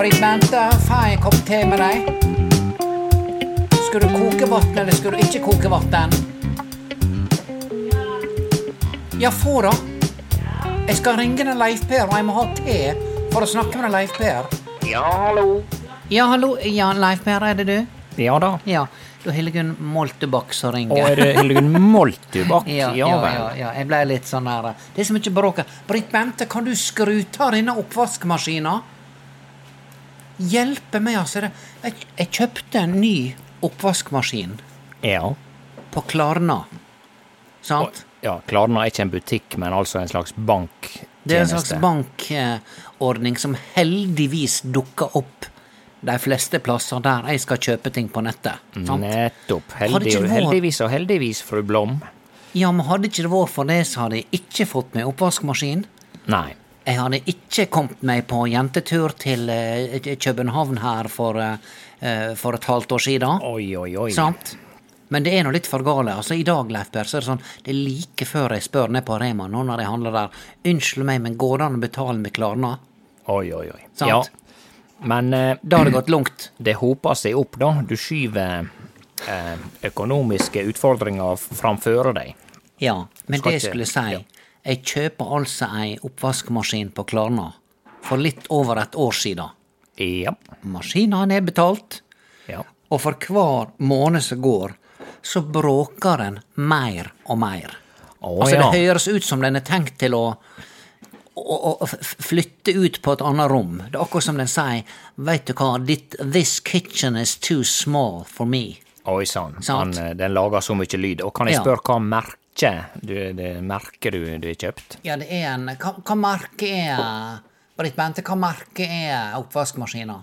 Britt Bente, får jeg en kopp te med deg? Skal du koke vann, eller skal du ikke koke vann? Ja, få da. Jeg skal ringe den Leif Per, og jeg må ha te for å snakke med den Leif Per. Ja, hallo. Ja, hallo. Ja, Leif Per, er det du? Ja da. Ja, det er Hildegunn Moltebakk som ringer. Og er det Hildegunn Moltubakk? Ja, ja, ja, ja, jeg ble litt sånn der Det er så mye bråk her. Britt Bente, kan du skru av denne oppvaskmaskina? Hjelpe meg, altså. Jeg, jeg kjøpte en ny oppvaskmaskin Ja. på Klarna. Sant? ja. Klarna er ikke en butikk, men altså en slags banktjeneste. Det er en slags bankordning som heldigvis dukker opp de fleste plasser der jeg skal kjøpe ting på nettet. Sant? Nettopp. Heldig, vært- heldigvis og heldigvis, fru Blom. Ja, men hadde ikke det vært for det, så hadde jeg ikke fått meg oppvaskmaskin. Nei. Jeg hadde ikke kommet meg på jentetur til eh, København her for, eh, for et halvt år siden. Oi, oi, oi. Sant? Men det er nå litt for gale. Altså, I dag, Leif Per, så er det sånn Det er like før jeg spør ned på Rema nå når jeg handler der. Unnskyld meg, men går det an å betale med Klarna? Oi, oi, oi. Sant? Ja. Men eh, Da har det gått langt. det hoper seg opp, da. Du skyver eh, økonomiske utfordringer framfor deg. Ja, men Skal det jeg skulle si ja. Jeg kjøper altså ei oppvaskmaskin på Klarna for litt over et år siden. Ja. Maskina er nedbetalt. Ja. Og for hver måned som går, så bråker den mer og mer. Å, altså, ja. det høres ut som den er tenkt til å, å, å flytte ut på et annet rom. Det er akkurat som den sier, veit du hva, this kitchen is too small for me. Oi sann. Eh, Den lager så mye lyd. Og kan jeg spørre hva merke du, det merket du, du har kjøpt? Ja, det er en Hva, hva merke er Britt Bente, hva merke er oppvaskmaskina?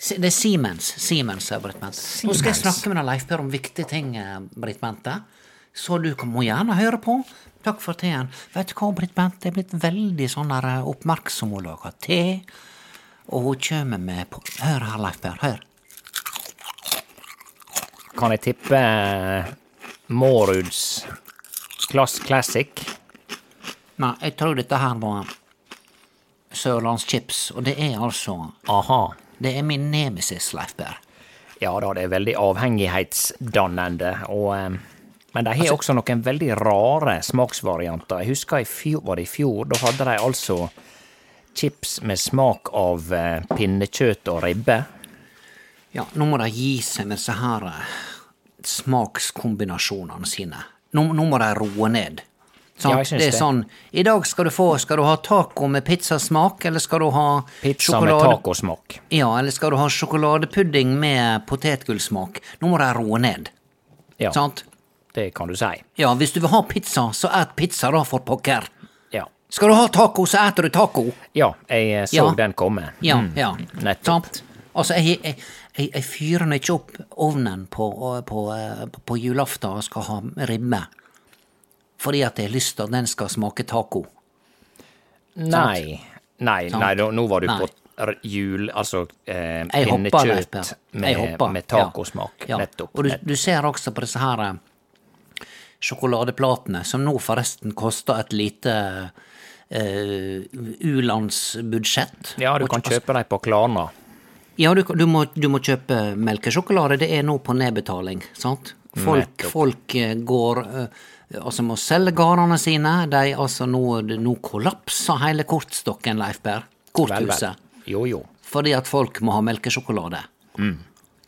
Det er Siemens. Siemens, Britt Bente. Nå skal jeg snakke med Leif Per, om viktige ting, eh, Britt Bente. Så du må gjerne høre på. Takk for teen. Vet du hva, Britt Bente er blitt veldig sånn der eh, oppmerksom. Hun lager te, og hun kommer med på Hør her, Leif Per. Hør. Kan jeg tippe eh, Måruds Class Classic? Nei, jeg tror dette her var Sørlandschips, og det er altså Aha. Det er min nemesis, Leif Berr. Ja da, det er veldig avhengighetsdannende, og eh, Men de har Altså- også noen veldig rare smaksvarianter. Jeg husker i fjor, var det i fjor, da hadde de altså chips med smak av eh, pinnekjøtt og ribbe. Ja, nå må de gi seg med disse her eh, smakskombinasjonene sine. Nå, nå må de roe ned. Sånn, Ja, det er sånn I dag skal du få Skal du ha taco med pizzasmak, eller skal du ha Pizza med tacosmak. Ja, eller skal du ha sjokoladepudding med potetgullsmak? Nå må de roe ned. Ja, Sant? det kan du si. Ja, hvis du vil ha pizza, så et pizza, da, for pokker. Ja. Skal du ha taco, så eter du taco. Ja, jeg så Ja. den komme. Ja, Mm, ja. Nettopp. Sant? Altså, jeg, jeg, jeg, jeg fyrer den ikke opp ovnen på, på, på julaften og skal ha ribbe. Fordi at jeg har lyst til at den skal smake taco. Nei, nei, Sant. nei, nå var du Nei. på jul, altså eh, pinnekjøtt med, med tacosmak. Ja. Ja. Nettopp. Og du, du ser også på disse her eh, sjokoladeplatene, som nå forresten koster et lite uh, u-landsbudsjett. Ja, du kan kjøpe dem på Klarna. Ja, du, du, må, du må kjøpe melkesjokolade. Det er nå på nedbetaling, sant? Folk, folk eh, går eh, Altså må selge gårdene sine. De, altså, nå, nå kollapser hele kortstokken, Leif Berr. Korthuset. vel. Jo, jo. Fordi at folk må ha melkesjokolade.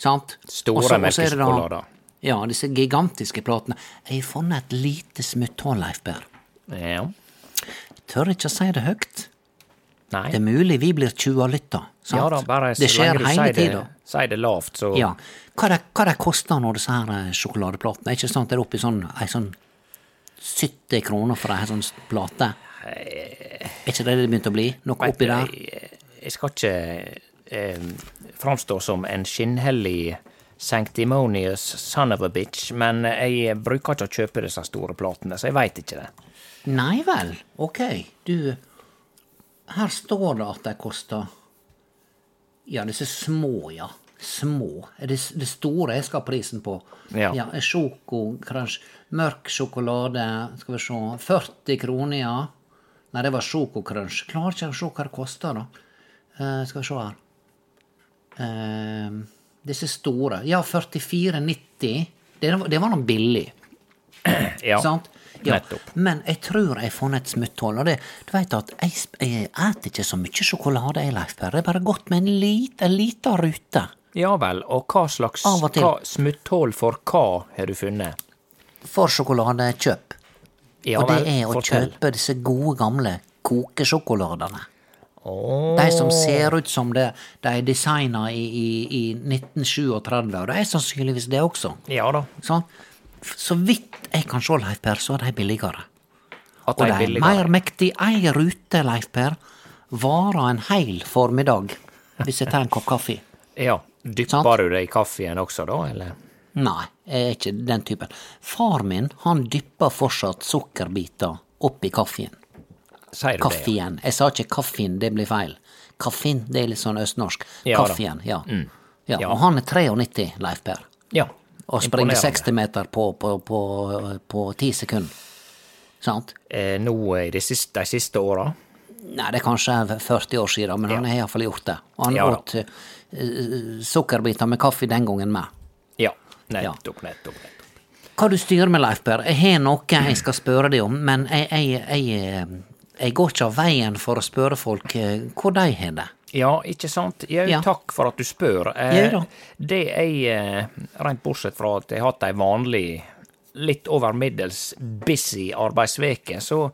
Sant? Mm. Store det da- melkesjokolader. Ja, disse gigantiske platene. Jeg har funnet et lite smutthull, Leif Berr. Ja. Tør ikke å si det høyt. Nei. Det er mulig vi blir tjua-lytta. sant? ja da, bare så det skjer lenge du hele tida. sier det lavt, så Ja. Hva det, hva det koster når disse her eh, sjokoladeplatene? Ikke sant det er oppi sånn, ei sånn 70 kroner for ei sånn plate? Er ikke det det begynte å bli? Noe oppi der? Jeg skal ikke eh, framstå som en skinnhellig sanctimonious son of a bitch, men jeg bruker ikke å kjøpe disse store platene, så jeg veit ikke det. Nei vel, ok. Du, her står det at de koster Ja, disse små, ja. Små. Det, det store jeg skal ha prisen på. Ja. ja sjoko, crunch, Mørk sjokolade, skal vi se 40 kroner, ja. Nei, det var sjokokransj. Klarer ikke å se hva det koster, da. Uh, skal vi se her. Uh, disse store. Ja, 44,90. Det, det var nå billig. Ja, Sant? Ja, nettopp. men jeg tror jeg har funnet et smutthull. Og det, du vet at jeg, jeg ikke så mye sjokolade, jeg, Leif. Det er bare godt med en lit- en liten rute. Ja vel, og hva slags Av og til. hva, smutthull for hva har du funnet? For sjokoladekjøp. Ja og det er å fortell. kjøpe disse gode, gamle kokesjokoladene. Oh. De som ser ut som det, de er designa i, i, i 1937, og det er sannsynligvis det også. Ja da, Sånn. Så vidt jeg kan se, Leif Per, så er de billigere. at de Og det er meir mer mektig. Ei rute, Leif Per, varer en heil formiddag hvis jeg tar en kopp kaffe. Ja, dypper du det i kaffen også da, eller? Nei, jeg er ikke den typen. Far min, han dypper fortsatt sukkerbiter oppi kaffen. Sier du det? ja? Jeg sa ikke kaffen, det blir feil. Kaffen, det er litt sånn østnorsk. Ja da. Mm. Kaffen, ja. ja. Ja. Og han er 93, Leif Per. Ja. Og springe 60 meter på, på, på, på 10 sekunder. Sant? Eh, nå i de siste, de siste åra? Nei, det er kanskje 40 år siden, men han har iallfall gjort det. Og han Ja åt uh, sukkerbiter med kaffe den gangen med. Ja, nettopp, nettopp. nettopp. Hva du styrer med, Leif Per? Jeg har noe jeg skal spørre deg om, men jeg, jeg, jeg, eh, jeg går ikke av veien for å spørre folk eh, hvor de har det. Ja, ikke sant? Jau, Ja. takk for at du spør. Eh, det jeg, eh, rent bortsett fra at jeg har hatt ei vanlig, litt over middels busy arbeidsveke, så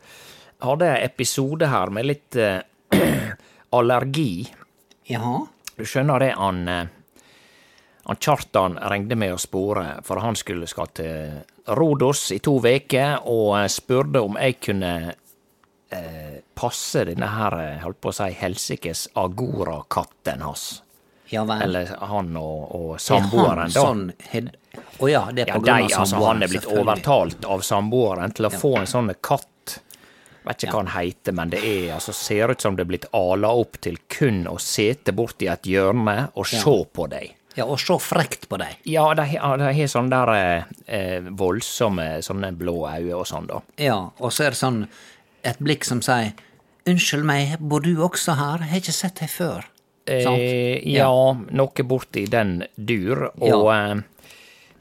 hadde jeg en episode her med litt eh, allergi. Ja. Du skjønner det, han, eh, han Kjartan ringte meg og spore, for han skulle skal til Rodos i to veker, og eh, spurte om jeg kunne eh, passe denne her, eh, holdt på å si, helsikes agorakatten hans. Ja. Eller han og, og Er samboeren, da. sånn hed- ja, det er på ja, grunn av altså, samboeren. han er blitt overtalt av samboeren til å få en sånn katt. Vet ikke hva han heter, men det er altså ser ut som det er blitt ala opp til kun å sete borti et hjørne og se på deg. Ja, og se frekt på deg. Ja, de har de har sånne der eh, eh, voldsomme sånne blå øyne og sånn, da. Ja, og så er det sånn et blikk som sier Unnskyld meg, bor du også her? Jeg har ikke sett deg før. Sant? Eh, ja, noe borti den dur, og eh,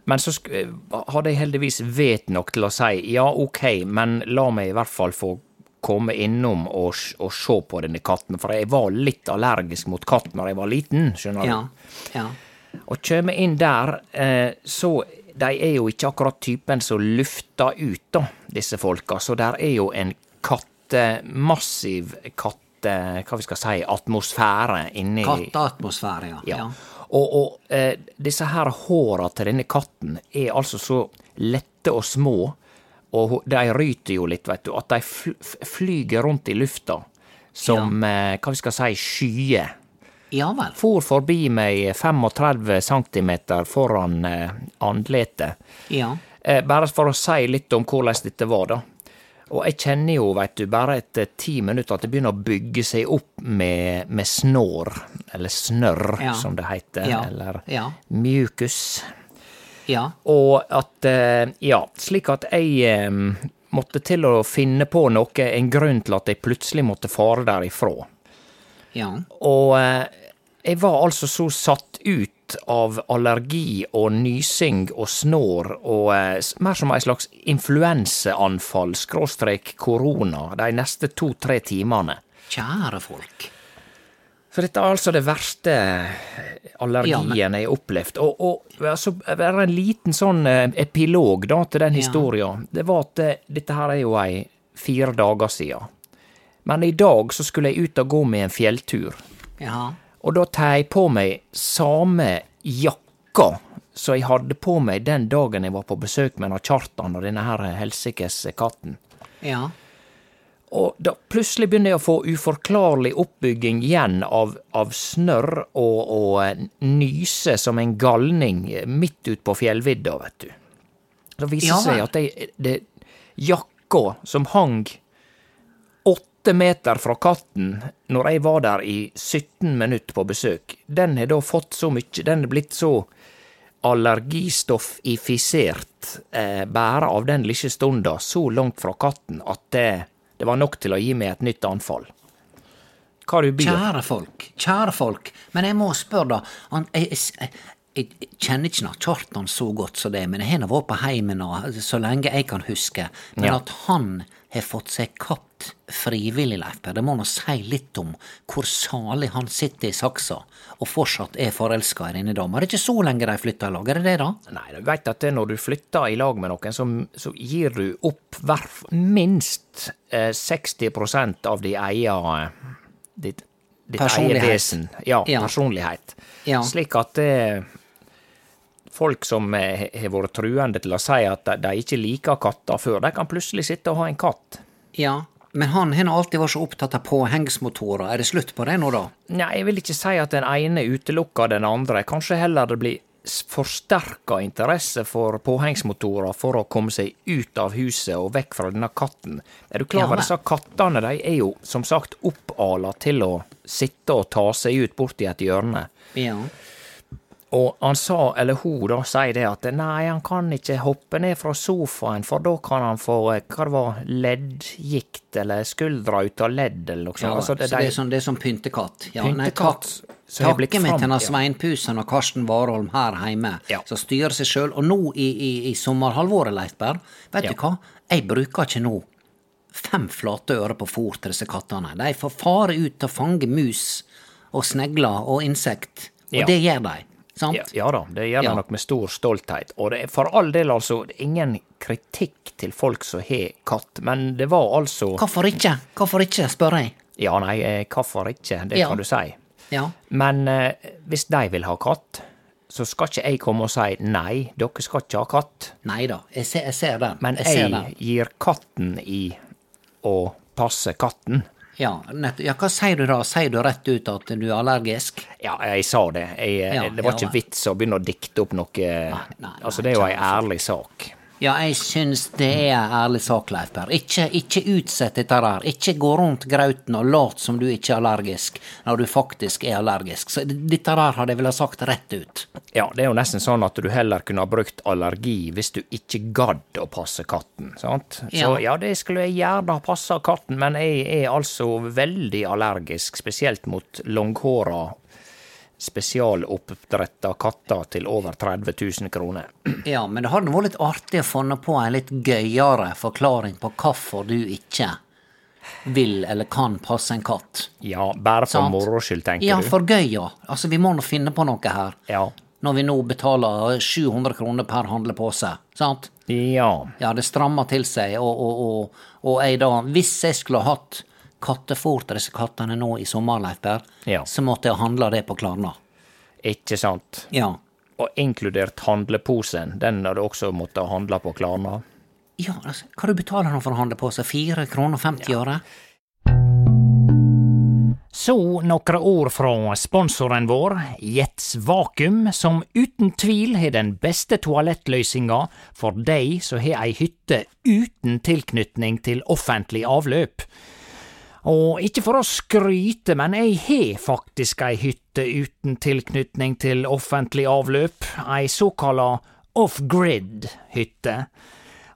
Men så eh, hadde jeg heldigvis vet nok til å si ja, ok, men la meg i hvert fall få komme innom og, og se på denne katten, for jeg var litt allergisk mot katt når jeg var liten, skjønner du. Ja. ja. Og kjem inn der, eh, så de er jo ikke akkurat typen som lufter ut, da, disse folka. Så der er jo en katte, massiv katte, hva vi skal si, atmosfære inni Katteatmosfære, ja. Ja. Og, og eh, disse her håra til denne katten er altså så lette og små, og de ryter jo litt, veit du, at de fl flyger rundt i lufta som, eh, hva vi skal si, skyer Ja vel. for forbi meg 35 cm foran eh, andletet. Ja. Eh, bare for å si litt om hvordan dette var, da. Og jeg kjenner jo, veit du, bare etter ti minutter at det begynner å bygge seg opp med, med snår, eller snørr, Ja. som det heter, Ja. eller Ja. mjukus. Ja. Og at, eh, ja, slik at jeg eh, måtte til å finne på noe, en grunn til at jeg plutselig måtte fare derifra. Ja. Og eh, jeg var altså så satt ut av allergi og nysing og snår og eh, mer som ei slags influenseanfall, skråstrek korona, de neste to-tre timene. Kjære folk. Så dette er altså det verste allergien Ja, jeg har opplevd. Og, og altså, bare en liten sånn eh, epilog da til den Ja. historia. Det var at eh, dette her er jo ei fire dager sia. Men i dag så skulle jeg ut og gå med en fjelltur. Ja. Og da tar jeg på meg samme jakka som jeg hadde på meg den dagen jeg var på besøk med Kjartan og denne her helsikes katten. Ja. Og da plutselig begynner jeg å få uforklarlig oppbygging igjen av, av snørr og, og eh, nyse som en galning midt ut på fjellvidda, vet du. Det viser Ja seg at det, det jakka som hang åtte meter fra katten når jeg var der i 17 minutter på besøk, den har da fått så mye, den er blitt så allergistoffifisert eh, bare av den lille stunda så langt fra katten at det, det var nok til å gi meg et nytt anfall. Hva du byr? Kjære folk, kjære folk, men jeg må spørre, da. Han, jeg, jeg, jeg, kjenner ikke Kjartan så godt som det, men jeg har vært på heimen så lenge jeg kan huske. Men Ja. at han har fått seg katt frivillig, Leif Per, det må nå si litt om hvor salig han sitter i saksa og fortsatt er forelska i denne dama. Det er ikke så lenge de flytta i lag, er det det, da? Nei, du veit at det når du flytter i lag med noen, så, så gir du opp hverf, minst eh, 60% av de eier eh, ditt, ditt eget vesen. Ja, Ja. personlighet. Ja. Slik at det Folk som eh, har vært truende til å si at de, ikke liker katter før, de kan plutselig sitte og ha en katt. Ja, men han har alltid vært så opptatt av påhengsmotorer. Er det slutt på det nå, da? Nei, jeg vil ikke si at den ene utelukker den andre. Kanskje heller det blir forsterka interesse for påhengsmotorer for å komme seg ut av huset og vekk fra denne katten. Er du klar over ja, disse kattene? De er jo som sagt oppala til å sitte og ta seg ut borti et hjørne. Ja. Og han sa, eller hun da, sier det at nei, han kan ikke hoppe ned fra sofaen, for da kan han få, eh, hva det var, leddgikt, eller skuldra ut av ledd, eller noe sånt. Ja, Altså, så det er som, det er sånn pyntekatt. Ja, nei, Pyntekatt, takk, som er blitt takke til ja. Svein og Karsten Warholm her hjemme, Ja. som styrer seg sjøl. Og nå i, i, i sommerhalvåret, Leitberg, vet Ja. du hva? Jeg bruker ikke nå fem flate øre på fôr til disse kattene. De får fare ut og fange mus og snegler og insekt, og Ja. det gjør de. Sant? Ja, ja da, det gjør det Ja. nok med stor stolthet. Og det er for all del altså ingen kritikk til folk som har katt, men det var altså Hvorfor ikke? Hvorfor ikke, spør jeg. Ja, nei, eh, hvorfor ikke, det Ja. kan du si. Ja. Men eh, hvis de vil ha katt, så skal ikke jeg komme og si nei, dere skal ikke ha katt. Nei da, jeg ser, jeg ser den. Men jeg jeg den. gir katten i å passe katten. Ja, ja, hva sier du da? Sier du rett ut at du er allergisk? Ja, jeg sa det. Jeg, Ja, det var ikke vits å begynne å dikte opp noe nei, Altså, nei, det er jo ei ærlig sak. Ja, jeg syns det er en ærlig sak, Leif Per. Ikke, ikke utsett dette der. Ikke gå rundt grauten og lat som du ikke er allergisk, når du faktisk er allergisk. Så dette der hadde jeg vel ha sagt rett ut. Ja, det er jo nesten sånn at du heller kunne ha brukt allergi hvis du ikke gadd å passe katten, sant? Så Ja. ja, det skulle jeg gjerne ha passa katten, men jeg er altså veldig allergisk, spesielt mot langhåra spesialoppdretta katter til over 30 000 kroner. Ja, men det hadde vært litt artig å finne på en litt gøyere forklaring på hvorfor du ikke vil eller kan passe en katt. Ja, bare for moro skyld, tenker Ja, du? for gøy, ja. Altså, vi må nå finne på noe her. Ja. Når vi nå betaler 700 kroner per handlepose, sant? Ja. Ja, det strammer til seg, og, og, og, og jeg da, hvis jeg skulle hatt kattefôr til disse kattene nå i sommerleip Per, Ja. så måtte jeg handle det på Klarna. Ikke sant? Ja. Og inkludert handleposen, den har du også måttet handle på Klarna. Ja, altså, hva du betaler nå for å handle på seg? 4 kroner og 50 øre? Så noen ord fra sponsoren vår, Jets Vakuum, som uten tvil har den beste toalettløysinga for dei som har ei hytte uten tilknytning til offentlig avløp. Og ikke for å skryte, men jeg har faktisk ei hytte uten tilknytning til offentlig avløp, ei såkalla off-grid-hytte.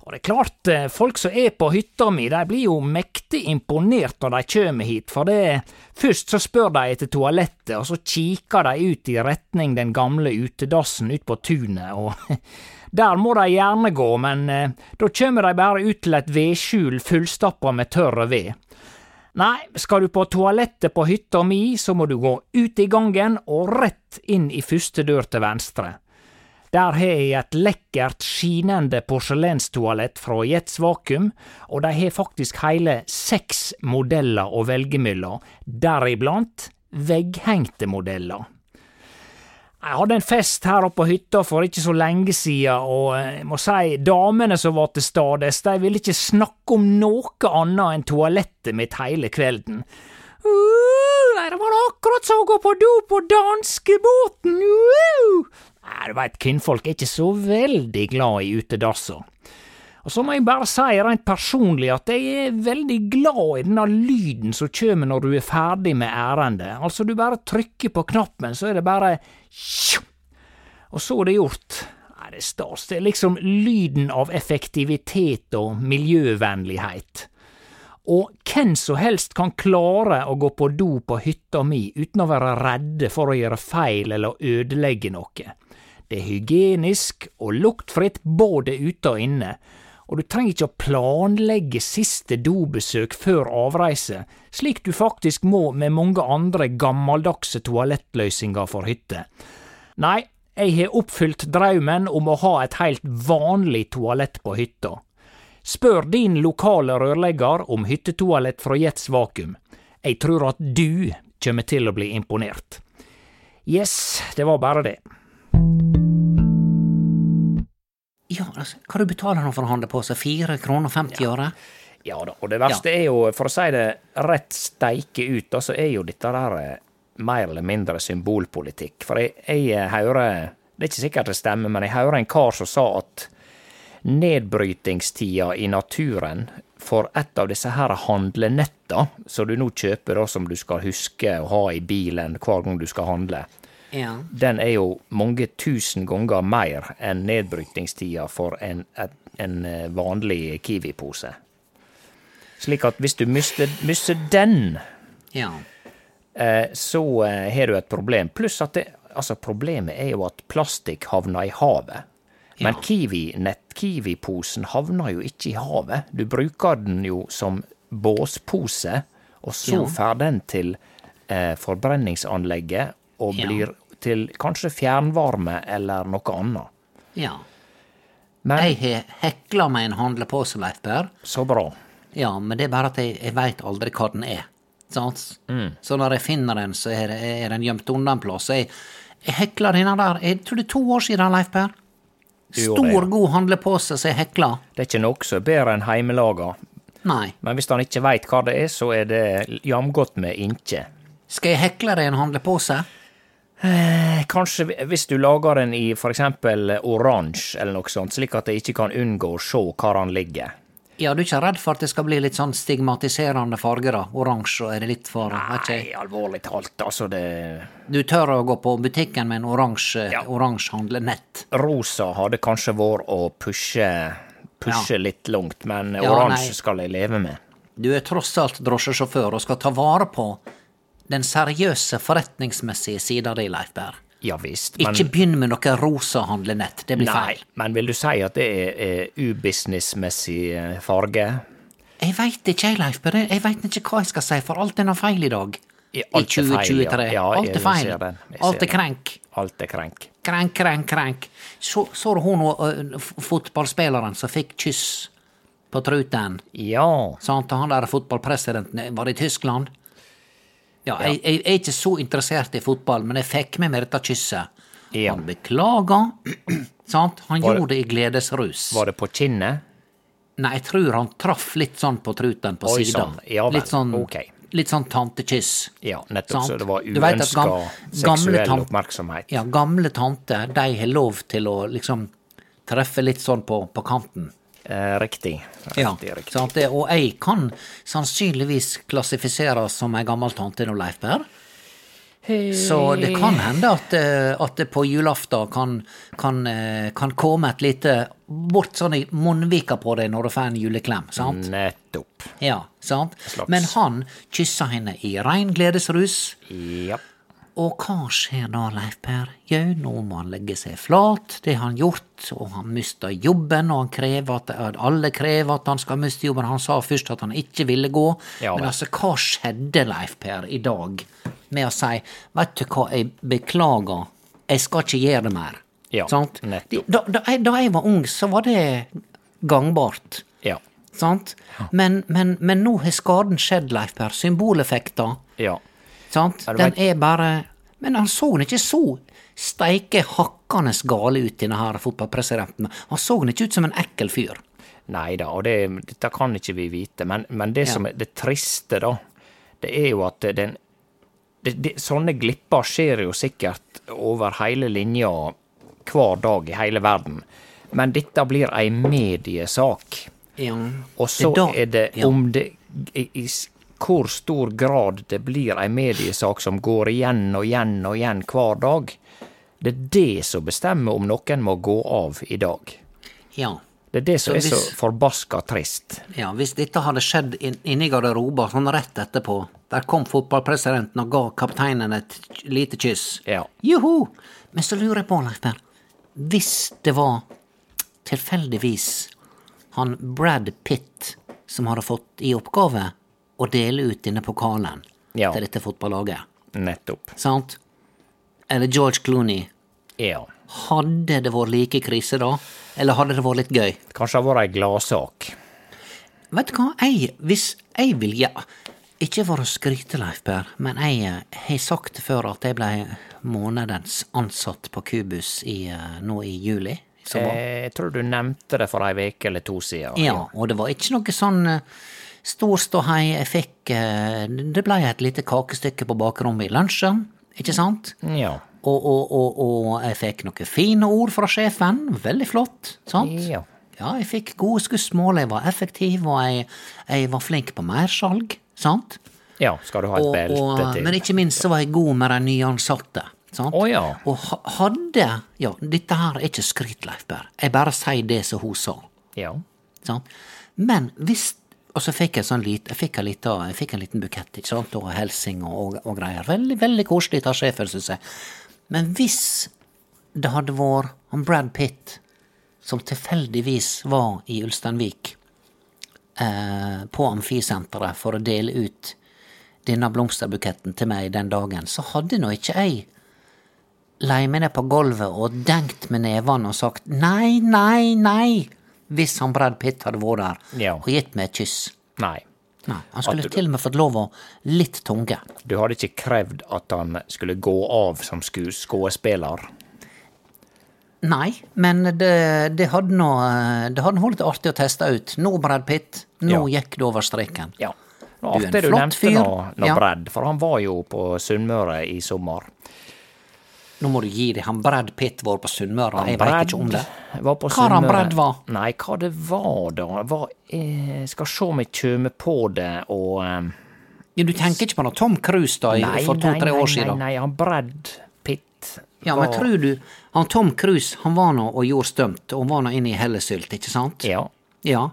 Og det er klart, eh, folk som er på hytta mi, de blir jo mektig imponert når de kjem hit, for det først så spør de etter toalettet, og så kikker de ut i retning den gamle utedassen ut på tunet, og der må de gjerne gå, men eh, da kjem de bare ut til et vedskjul fullstappa med tørr ved. Nei, skal du på toalettet på hytta mi, så må du gå ut i gangen og rett inn i første dør til venstre. Der har jeg et lekkert, skinende porselenstoalett fra Jets Vakuum, og de har faktisk hele seks modeller å velge mellom, deriblant vegghengte modeller. Jeg hadde en fest her oppe på hytta for ikke så lenge siden, og eh, jeg må si damene som var til stades, de ville ikke snakke om noe annet enn toalettet mitt hele kvelden. Uh, det var akkurat som å gå på do på danskebåten! Uh! Du veit, kvinnfolk er ikke så veldig glad i utedasser. Og så må jeg bare si rent personlig at jeg er veldig glad i denne lyden som kommer når du er ferdig med ærendet. Altså, du bare trykker på knappen, så er det bare! Og så er det gjort. Nei, det er stas. Det er liksom lyden av effektivitet og miljøvennlighet. Og hvem som helst kan klare å gå på do på hytta mi uten å være redde for å gjøre feil eller ødelegge noe. Det er hygienisk og luktfritt både ute og inne, og du trenger ikke å planlegge siste dobesøk før avreise, slik du faktisk må med mange andre gammeldagse toalettløysinger for hytte. Nei, jeg har oppfylt draumen om å ha et heilt vanlig toalett på hytta. Spør din lokale rørlegger om hyttetoalett fra Jets Vakuum. Jeg tror at du kommer til å bli imponert. Yes, det var bare det. Ja, altså, hva du betaler han for å handle på seg? Fire kroner og 50 øre? Ja da, og det verste er jo, for å si det rett steike ut, så er jo dette der eh, mer eller mindre symbolpolitikk. For jeg, jeg hører Det er ikke sikkert det stemmer, men jeg hører en kar som sa at nedbrytingstida i naturen for et av disse her handlenetta som du nå kjøper, da, som du skal huske å ha i bilen hver gang du skal handle, Ja. den er jo mange tusen ganger mer enn nedbrytingstida for en, en eh, vanlig Kiwi-pose. Slik at hvis du mister, mister den, Ja. eh, så eh, har du et problem. Pluss at det, altså problemet er jo at plastikk havner i havet. Men Kiwi, nett-Kiwi-posen havner jo ikke i havet. Du bruker den jo som båspose, og så Ja. får den til eh, forbrenningsanlegget og blir til kanskje fjernvarme eller noe annet. ja. Men Jeg har hekla meg en handlepose, Leif Per. så bra. Ja, men det er bare at jeg, jeg veit aldri hva den er. Sant? Så når jeg finner den, så er, er den gjemt unna en plass. Jeg, jeg hekla denne der Jeg tror det er to år siden, Leif Per. Stor, ja. god handlepose som jeg hekla. Det er ikke noe som er bedre enn heimelaga. Nei. Men hvis han ikke veit hva det er, så er det jamgodt med inkje. Skal jeg hekle deg en handlepose? Eh, Kanskje hvis du lager den i for eksempel oransje eller noe sånt, slik at jeg ikke kan unngå å se hvor han ligger. Ja, du er ikke redd for at det skal bli litt sånn stigmatiserende farge, da? Oransje, er det litt for vet ikke. Nei, alvorlig talt, altså det Du tør å gå på butikken med en oransje Ja. handlenett? Rosa hadde kanskje vært å pushe, pushe litt langt, men Ja, oransje nei. skal jeg leve med. Du er tross alt drosjesjåfør og skal ta vare på den seriøse forretningsmessige sida di, Leif Berr. Ja visst, men Ikke begynn med noe rosa handlenett, det blir Nei, feil. men vil du si at det er, er ubusinessmessig eh, farge? Jeg veit ikke, Leif Berr. Jeg veit ikke hva jeg skal si, for alt er noe feil i dag. I- I alt er feil, ja. Ja, alt er feil. Alt er krenk. Alt er krenk. Krenk, krenk, krenk. Så, så du hun uh, fotballspilleren som fikk kyss på truten? Ja. Sant? Han der fotballpresidenten var i Tyskland. Ja, Jeg, jeg er ikke så interessert i fotball, men jeg fikk med meg dette kysset. Ja. Han beklaga. sant? Han Var gjorde det i gledesrus. Var det på kinnet? Nei, jeg tror han traff litt sånn på truten på Oi, sida. sånn. Ja litt sånn, okay. litt sånn tantekyss. Ja, nettopp. Sant. Så det var uønska gam- seksuell tante, oppmerksomhet. Ja, gamle tanter, de har lov til å liksom treffe litt sånn på, på kanten. Eh, riktig. Ja, Riktig, riktig. sant det, og jeg kan sannsynligvis klassifiseres som ei gammel tante nå, Leif Per. Så det kan hende at, eh, at det på julaften kan, kan, eh, kan komme et lite bort sånn i munnvika på deg når du får en juleklem, sant? Nettopp. Ja, sant? Slaps. Men han kyssa henne i rein gledesrus. Ja. Og hva skjer da, Leif Per? Jau, nå må han legge seg flat, det har han gjort, og han mista jobben, og han krever at, alle krever at han skal miste jobben. Han sa først at han ikke ville gå, Ja, men altså, hva skjedde, Leif Per, i dag med å si, vet du hva, jeg beklager, jeg skal ikke gjøre det mer. Ja, sant? nettopp. Da, da, jeg, da jeg var ung, så var det gangbart. Ja. Sant? Men, men, men nå har skaden skjedd, Leif Per. Symboleffekter. Ja. Sant? Ja, Den er bare Men han så ikke så steike hakkende gale ut, denne her fotballpresidenten. Han så ikke ut som en ekkel fyr. Nei da, og det, dette kan ikke vi vite. Men, men det som er det triste, da, det er jo at den det, det, Sånne glipper skjer jo sikkert over hele linja hver dag i hele verden. Men dette blir ei mediesak. Ja. Og så da- er det ja. om det i, i hvor stor grad det blir ei mediesak som går igjen og igjen og igjen hver dag. Det er det som bestemmer om noen må gå av i dag. Ja. Det er det som Så er så hvis- forbaska trist. Ja, hvis dette hadde skjedd inni garderoben sånn rett etterpå, der kom fotballpresidenten og ga kapteinen et lite kyss. Ja. Joho! Men så lurer jeg på, Leif Per, hvis det var tilfeldigvis han Brad Pitt som hadde fått i oppgave å dele ut denne pokalen Ja. til dette fotballaget, Nettopp. sant? Eller George Clooney, Ja. hadde det vært like krise da? Eller hadde det vært litt gøy? Kanskje det hadde vært ei gladsak. Vet du hva, jeg, hvis jeg vil ja, Ikke for å skryte, Leif Per, men jeg eh, har sagt før at jeg ble månedens ansatt på Kubus i, eh, nå i juli. Eh, Jeg tror du nevnte det for ei uke eller to siden. Ja, og det var ikke noe sånn stor ståhei. Jeg fikk eh, Det blei et lite kakestykke på bakrommet i lunsjen, ikke sant? Ja. Og, og, og, og jeg fikk noen fine ord fra sjefen. Veldig flott, sant? Ja. Ja, jeg fikk gode skussmål, jeg var effektiv, og jeg, jeg var flink på mersalg, sant? ja. Skal du ha et belte til? men ikke minst så var jeg god med de nyansatte. Sant? Oh, ja. Og hadde Ja, dette her er ikke skryt, Leif Berr. Jeg bare sier det som hun sa. Ja. Sant? Men hvis Og så fikk jeg sånn lit, jeg fikk en liten, jeg fikk en liten bukett, ikke sant, og hilsing og, og, og greier. Veldig, veldig koselig av sjefen, syns jeg. Men hvis det hadde vært han Brad Pitt som tilfeldigvis var i Ulsteinvik, eh, på Amfisenteret, for å dele ut denne blomsterbuketten til meg den dagen, så hadde nå ikke jeg lei meg ned på gulvet og dengt med nevene og sagt nei, nei, nei, hvis han Brad Pitt hadde vært der Ja. og gitt meg et kyss. Nei. Nei, han skulle du- til og med fått lov å litt tunge. Du hadde ikke krevd at han skulle gå av som sku- skuespiller? Nei, men det, det hadde nå det hadde vært artig å teste ut. Nå, Brad Pitt, nå Ja. gikk det over streken. Ja. Nå, Du er en artig du flott nevnte fyr. nå, nå Ja. Brad, for han var jo på Sunnmøre i sommer. Nå må du gi deg. Han Brad Pitt var på Sunnmøre, jeg veit ikke om det. Var på Hva han. Brad var? Nei, hva det var da? Var, eh, skal se om jeg kjem på det og eh, Ja, du tenker ikke på noe Tom Cruise da, Nei, for to-tre år siden? Nei, nei, han Brad Pitt Ja, men tror du Han Tom Cruise, han var nå og gjorde stunt, og var nå inne i hellesylt, ikke sant? Ja. Ja.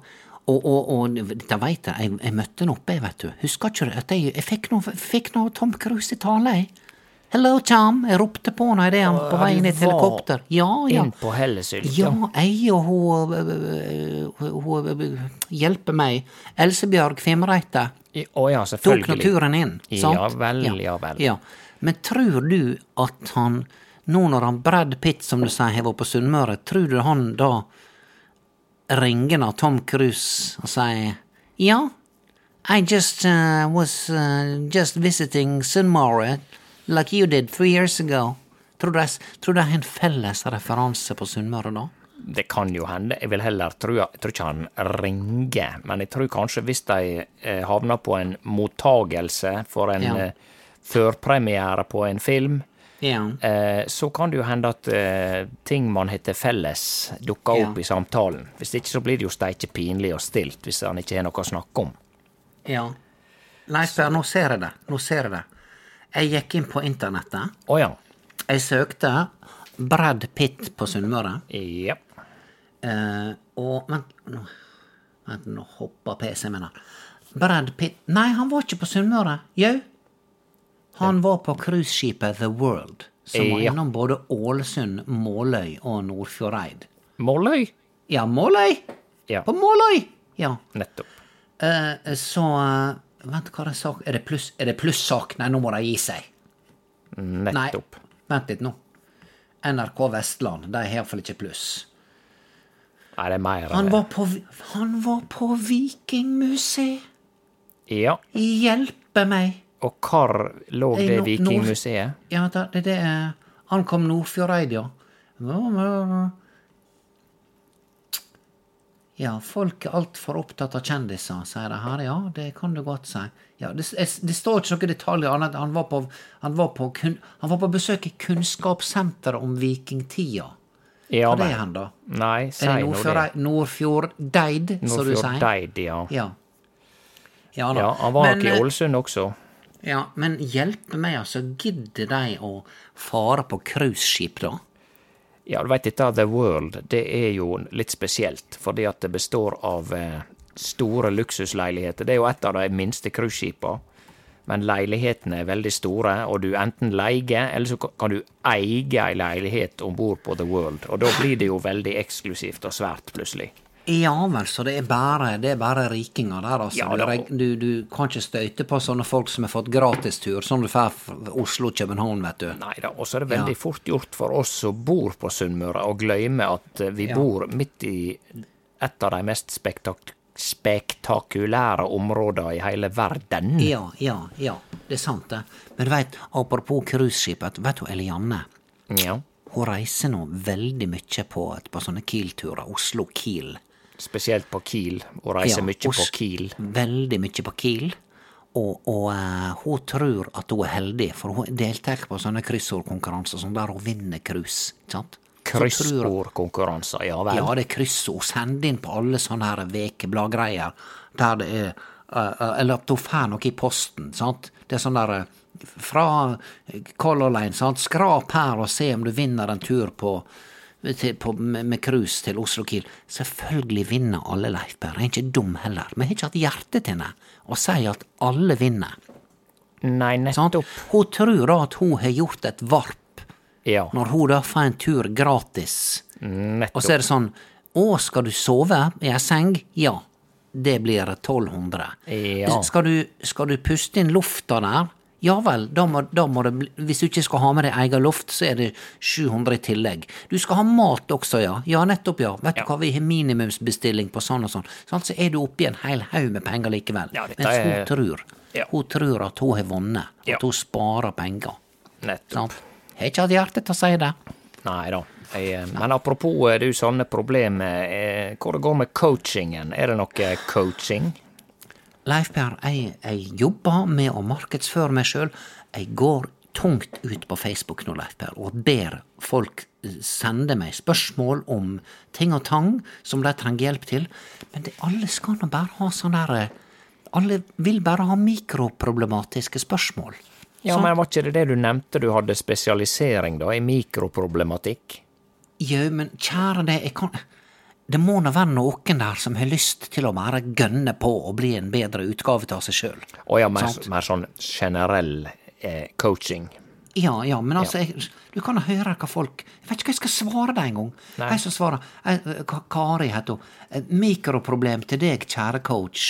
Og, og, og dette veit jeg, jeg, jeg møtte han oppe, vet du. Husker ikke du at jeg, jeg fikk noe Tom Cruise i tale, jeg? Hello, Tom. Jeg ropte på henne idet han på vei inn i et helikopter. Ja, ja. Inn på Hellesylt, Ja, jeg og hun, øh, øh, hun øh, hjelper meg. Elsebjørg Fimreite Å ja, tok selvfølgelig. nå turen inn, sant? Ja vel, ja vel. Ja. Men tror du at han, nå når han Brad Pitt, som du sier, har vært på Sunnmøre, tror du han da ringer av Tom Cruise og sier ja, I just uh, was uh, just visiting Sunnmøre like you did three years ago. Tror du det tror det er en felles referanse på Sunnmøre da? Det kan jo hende. Jeg vil heller tro Jeg tror ikke han ringer, men jeg tror kanskje hvis de eh, havner på en mottagelse for en Ja. eh, førpremiere på en film, Ja. eh, så kan det jo hende at ting man har til felles, dukker opp Ja. i samtalen. Hvis ikke så blir det jo steike pinlig og stilt hvis han ikke har noe å snakke om. ja. Nei, nå ser jeg det. Nå ser jeg det. Jeg gikk inn på internettet. Å ja. Jeg søkte Brad Pitt på Sunnmøre. Ja. Eh, og Vent, nå, vent, nå hoppa PC-en min her. Brad Pitt Nei, han var ikke på Sunnmøre. Jau. Han var på cruiseskipet The World, som var Ja. innom både Ålesund, Måløy og Nordfjordeid. Måløy? Ja, Måløy! Ja, På Måløy! Ja. nettopp. Eh, så eh, Vent, hva er det sak Er det pluss- er det plussak? Nei, nå må de gi seg. Nei, Nettopp. vent litt nå. NRK Vestland, de har iallfall ikke pluss. Nei, det er mer Han var på, han var på Vikingmuseet. Ja. Hjelpe meg. Og hvor lå det Vikingmuseet? Ja, det, det er Ankom Nordfjordeid, ja. Ja, folk er altfor opptatt av kjendiser, sier de her. Ja, det kan du godt si. Ja, det, det står ikke noen detaljer annet han var på, han var på, kun, han var på besøk i Kunnskapssenteret om vikingtida. Ja, Hva det er han, da? Nei, si det nå det. Nordfjordeid, som du sier? Nordfjordeid, ja. Ja. Ja. Ja, han var nok i eh, Ålesund også. Ja, men hjelpe meg, altså. Gidder de å fare på cruiseskip, da? Ja, du veit dette The World, det er jo litt spesielt, fordi at det består av eh, store luksusleiligheter. Det er jo et av de minste cruiseskipene. men leilighetene er veldig store, og du enten leier, eller så kan du eie ei leilighet om bord på The World, og da blir det jo veldig eksklusivt og svært, plutselig. Ja vel, så det er bare, det er bare rikinger der, altså. Ja, du, da. du, du kan ikke støyte på sånne folk som har fått gratistur, sånn du får fra Oslo-København, vet du. Nei da, og så er det veldig Ja. fort gjort for oss som bor på Sunnmøre, å glemme at eh, vi Ja. bor midt i et av de mest spektak spektakulære områdene i hele verden. Ja, ja, ja, det er sant, det. Men du veit, apropos cruiseskipet, vet du Elianne? Ja. Hun reiser nå veldig mye på, på sånne Kiel-turer. Oslo-Kiel. Spesielt på Kiel, og reiser Ja, mye på Kiel. Veldig mye på Kiel. Og, og uh, hun tror at hun er heldig, for hun deltar på sånne kryssordkonkurranser sånn der hun vinner sant? Kryssordkonkurranser, ja vel. Ja, det er kryssord. Send inn på alle sånne her vekebladgreier der det er uh, uh, Eller at hun får noe i posten, sant. Det er sånn der fra Color Line, sant. Skrap her og se om du vinner en tur på til, på, med, cruise til Oslo Kiel. Selvfølgelig vinner alle, Leif Berr. Jeg er ikke dum heller. Men jeg har ikke hatt hjerte til henne å si at alle vinner. Nei, nettopp. Sånn? Hun tror da at hun har gjort et varp Ja, når hun da får en tur gratis. Og så er det sånn Å, skal du sove i ei seng? Ja. Det blir 1200. Ja. Skal, du, skal du puste inn lufta der? Ja vel, da må, da må det bli Hvis du ikke skal ha med deg egen loft, så er det 700 i tillegg. Du skal ha mat også, ja. Ja, nettopp, ja. Vet du hva, vi har minimumsbestilling på sånn og sånn. Sånn, så er du oppi en hel haug med penger likevel. Ja, Mens hun er- tror. Ja. Hun tror at hun har vunnet. At Ja. hun sparer penger. nettopp. Jeg Har ikke hatt hjerte til å si det. Nei da. Jeg, eh, men apropos eh, du sånne problemer, eh, hvor det går med coachingen? Er det noe coaching? Leif Per, jeg, jeg jobber med å markedsføre meg sjøl. Jeg går tungt ut på Facebook nå, Leif Per, og ber folk eh, sende meg spørsmål om ting og tang som de trenger hjelp til. Men det, alle skal nå bare ha sånn der eh, Alle vil bare ha mikroproblematiske spørsmål. Ja, Sant? men var ikke det det du nevnte, du hadde spesialisering da, i mikroproblematikk? Jau, men kjære det, jeg kan Det må nå være noen der som har lyst til å bare gønne på og bli en bedre utgave av seg sjøl. Å ja, mer, mer sånn generell eh, coaching. Ja, ja, men altså, jeg, du kan høre hva folk Jeg vet ikke hva jeg skal svare deg engang. Jeg som svarer eh, Kari heter hun. Eh, Mikroproblem til deg, kjære coach.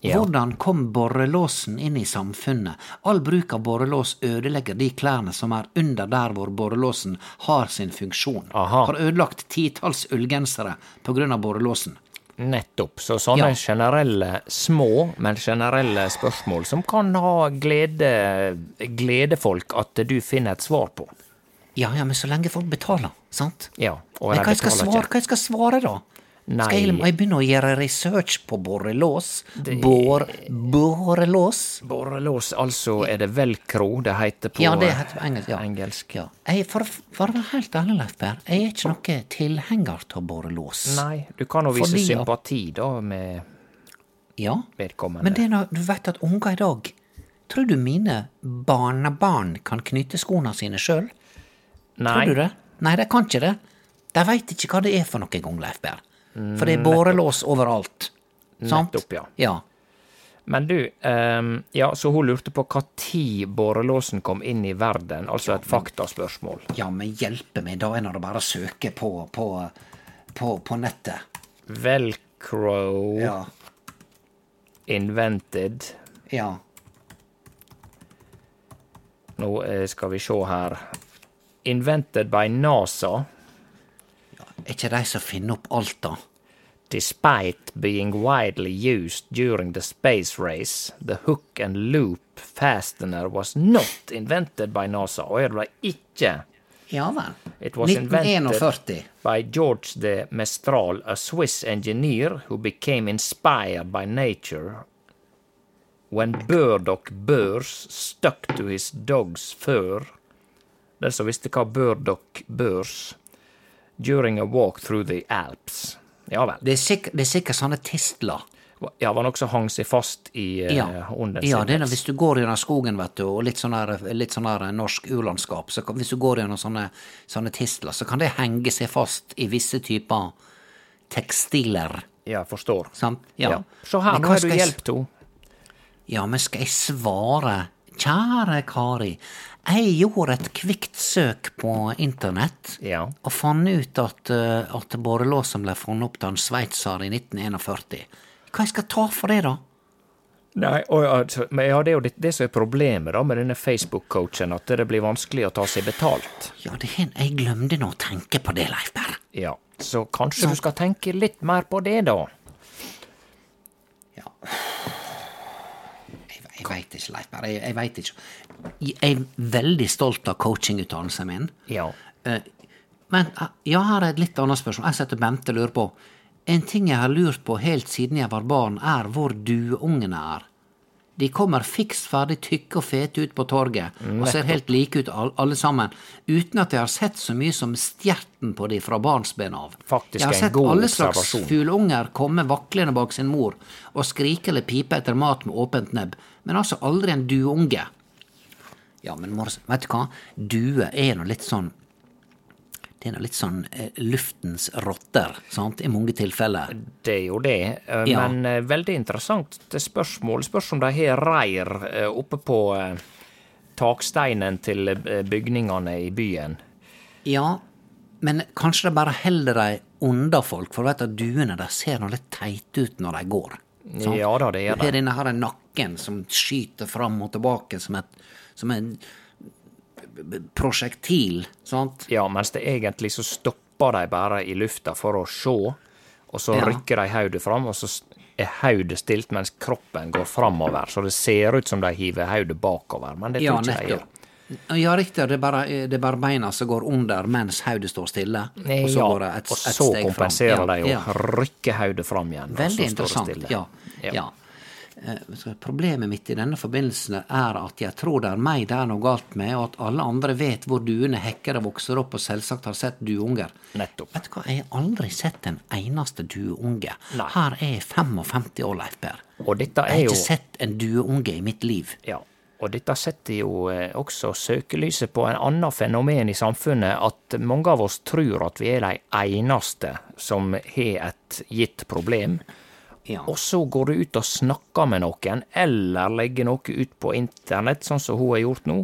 Ja. Hvordan kom borrelåsen inn i samfunnet? All bruk av borrelås ødelegger de klærne som er under der hvor borrelåsen har sin funksjon. Aha. Har ødelagt titalls ullgensere av borrelåsen. Nettopp. Så sånne Ja. generelle, små, men generelle spørsmål som kan ha glede, folk at du finner et svar på. Ja, ja, men så lenge folk betaler, sant? Ja, og Men hva jeg skal svare, hva jeg skal svare da? Nei. Skal jeg, må jeg begynne å gjøre research på borrelås? Bor, borrelås? Borrelås, altså er det velcro det heter på Ja, det heter på engelsk. Ja. engelsk. Ja. Jeg, for, for å være helt ærlig, Leif Per, jeg er ikke noen tilhenger av borrelås. Nei, du kan jo vise Fordi sympati da med Ja, vedkommende. men det er noe, du vet at unger i dag Tror du mine barnebarn kan knytte skoene sine sjøl? Nei, Tror du det? Nei, de kan ikke det. De veit ikke hva det er for noe engang, Leif Per. For det er bårelås overalt. Sant? Nettopp, ja. Ja. Men du, um, ja, så hun lurte på hva tid borrelåsen kom inn i verden, altså et faktaspørsmål. Ja, men hjelpe meg, da er det bare å søke på, på, på, på nettet. Velcro Ja. invented Ja. Nå eh, skal vi se her. Invented by NASA. Er ikke de som finner opp alt, da? Despite being widely used during the space race, the hook and loop fastener was not invented by NASA. Og det ikke Ja vel. It was invented 1941. by George de Mestral, a Swiss engineer who became inspired by nature when burdock burrs stuck to his dog's fur. Den som visste hva burdock burrs during a walk through the Alps. Ja vel. Det er sikkert, det er sikkert sånne tistler. Ja, var noe som hang seg fast i eh, Ja, hunden ja det er hvis du går gjennom skogen, vet du, og litt sånn her, litt sånn her norsk urlandskap, så kan, hvis du går gjennom sånne, sånne tistler, så kan det henge seg fast i visse typer tekstiler. Ja, forstår. Sant? Ja. Ja. Så her, nå har du hjelp henne. Ja, men skal jeg svare? Kjære Kari, jeg gjorde et kvikt søk på internett Ja. og fant ut at, uh, at borrelåsen ble funnet opp av en sveitser i 1941. Hva jeg skal ta for det, da? Nei, og, altså, men ja, det er jo det, det som er problemet da med denne Facebook-coachen, at det blir vanskelig å ta seg betalt. Ja, det jeg glemte nå å tenke på det, Leif Berr. Ja, Så kanskje du skal tenke litt mer på det, da? Ja. Jeg, veit ikke, Leif Berre. Jeg, jeg veit ikke. Jeg er veldig stolt av coachingutdannelsen min. Ja. Eh, Men eh, jeg har et litt annet spørsmål. Jeg setter Bente lurer på. En ting jeg har lurt på helt siden jeg var barn, er hvor dueungene er. De kommer fiks ferdig tykke og fete ut på torget og ser helt like ut alle sammen, uten at jeg har sett så mye som stjerten på de fra barnsben av. Faktisk jeg har en sett alle slags fugleunger komme vaklende bak sin mor og skrike eller pipe etter mat med åpent nebb, men altså aldri en dueunge. Ja, men vet du hva? Due er nå litt sånn Det er nå litt sånn eh, luftens rotter, sant, i mange tilfeller. Det er jo det, men Ja. eh, veldig interessant det spørsmål. Spørs om de har reir eh, oppe på eh, taksteinen til eh, bygningene i byen. Ja, men kanskje det bare holder de unna folk, for du vet at duene de ser nå litt teite ut når de går. Sant? Ja da, det er det. har de. denne her nakken som skyter fram og tilbake som et som en prosjektil, sant? Ja, mens det egentlig så stopper de bare i lufta for å se, og så Ja. rykker de hodet fram, og så er hodet stilt mens kroppen går framover. Så det ser ut som de hiver hodet bakover, men det tror Ja, ikke de gjør. Ja, riktig. Det er, bare, det er bare beina som går under mens hodet står stille. Og så ja, går det et, og et så steg fram. kompenserer de og ja. rykker hodet fram igjen. og Veldig så interessant. Ja. Ja. Eh, Problemet mitt i denne forbindelsen er at jeg tror det er meg det er noe galt med, og at alle andre vet hvor duene hekker og vokser opp, og selvsagt har sett duunger. Nettopp. Vet du hva, jeg har aldri sett en eneste dueunge. Her er jeg 55 år, Leif Per. Og dette er jo... Jeg har ikke sett en dueunge i mitt liv. Ja, og dette setter jo eh, også søkelyset på en annen fenomen i samfunnet, at mange av oss tror at vi er de eneste som har et gitt problem. Ja. Og så går du ut og snakker med noen, eller legger noe ut på internett, sånn som hun har gjort nå,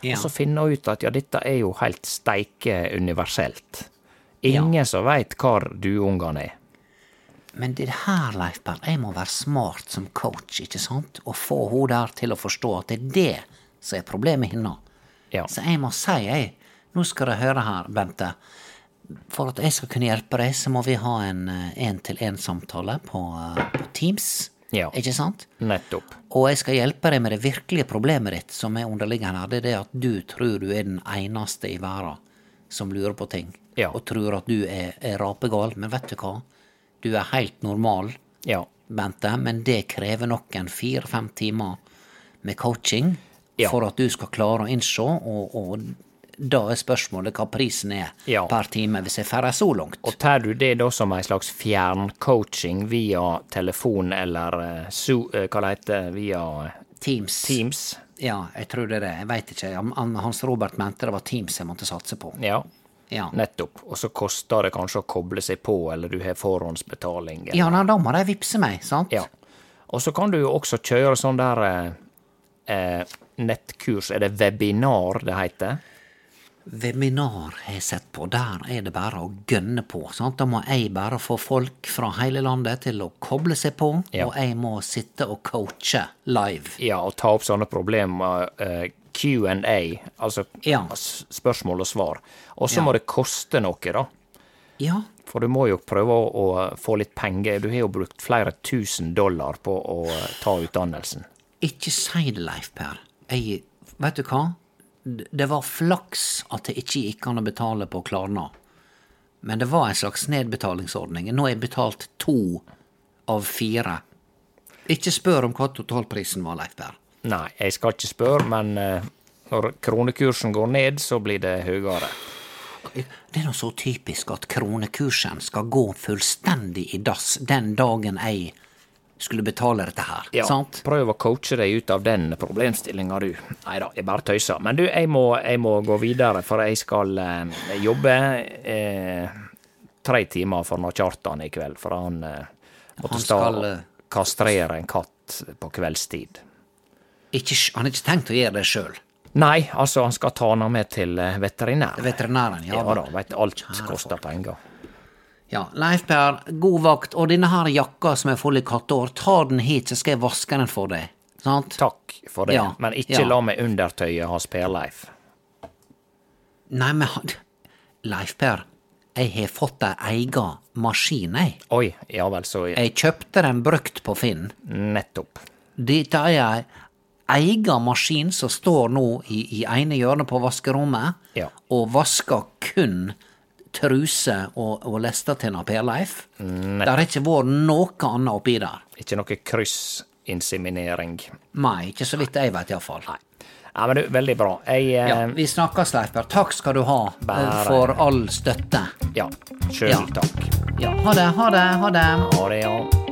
Ja. og så finner hun ut at ja, dette er jo helt steike universelt. Ingen som veit hvor duungene er. Men det her, Leif Berr, jeg må være smart som coach, ikke sant? Og få hun der til å forstå at det er det som er problemet hennes. Ja. Så jeg må si, jeg, nå skal du høre her, Bente. For at jeg skal kunne hjelpe deg, så må vi ha en én-til-én-samtale på, eh, på Teams. Ja. Ikke sant? Nettopp. Og jeg skal hjelpe deg med det virkelige problemet ditt, som er underliggende her. Det er det at du tror du er den eneste i verden som lurer på ting. Ja. Og tror at du er, er rapegal. Men vet du hva? Du er helt normal, Ja. Bente, men det krever noen fire-fem timer med coaching Ja. for at du skal klare å innse, og, og da er spørsmålet hva prisen er Ja. per time, hvis jeg får så langt. Og tar du det da som ei slags fjerncoaching via telefon eller so, eh, hva det heter, via eh, Teams. Teams? Ja, jeg tror det er det. Jeg veit ikke. Han- han- Hans Robert mente det var Teams jeg måtte satse på. Ja, Ja. nettopp. Og så koster det kanskje å koble seg på, eller du har forhåndsbetaling. Eller. Ja, da må de vippse meg, sant? Ja. Og så kan du jo også kjøre sånn der eh, eh, nettkurs, er det webinar det heter? Webinar har jeg sett på, der er det bare å gønne på. Sant? Da må jeg bare få folk fra hele landet til å koble seg på, Ja. og jeg må sitte og coache live. Ja, og ta opp sånne problemer. eh, Q&A, altså Ja. spørsmål og svar. Og så Ja. må det koste noe, da. Ja, For du må jo prøve å, få litt penger. Du har jo brukt flere tusen dollar på å ta utdannelsen. ikke si det, Leif Per. Jeg, vet du hva? Det var flaks at det ikke gikk an å betale på Klarna. Men det var en slags nedbetalingsordning. Nå har jeg betalt to av fire. Ikke spør om hva totalprisen var, Leif Per. Nei, jeg skal ikke spørre, men eh, når kronekursen går ned, så blir det høyere. Det er nå så typisk at kronekursen skal gå fullstendig i dass den dagen jeg skulle betale dette her, Ja, sant? prøv å coache deg ut av den problemstillinga, du. Nei da, jeg bare tøyser. Men du, jeg må, jeg må gå videre, for jeg skal eh, jobbe eh, tre timer for nå Kjartan i kveld, for han eh, måtte Han skal, eh, kastrere en katt på kveldstid. Ikke, han har ikke tenkt å gjøre det sjøl. Nei, altså, han skal ta han med til veterinæren. veterinær. Veterinæren, ja. Ja da, veit alt koster penger. Ja, Leif Per, god vakt. Og denne her jakka som er full i kattehår, ta den hit, så skal jeg vaske den for deg. Sant? Takk for det, Ja, men ikke ja. la meg undertøye hans Per-Leif. Nei, men Leif Per, jeg har fått ei eiga maskin, jeg. Oi, ja vel, så Jeg kjøpte den brukt på Finn. nettopp. Dette er ei eiga maskin som står nå i, i ene hjørnet på vaskerommet, Ja. og vasker kun truse og, og lester til Per-Leif. Det har ikke vært noe annet oppi der. Ikke noe kryssinseminering. Nei, ikke så vidt jeg vet, iallfall. Ja, men du, veldig bra. Jeg eh, Ja, vi snakkes, Leif Per. Takk skal du ha eh, Bare- for all støtte. Ja, sjøl Ja. takk. Ja, ha det, ha det, ha det. Ha det, ja.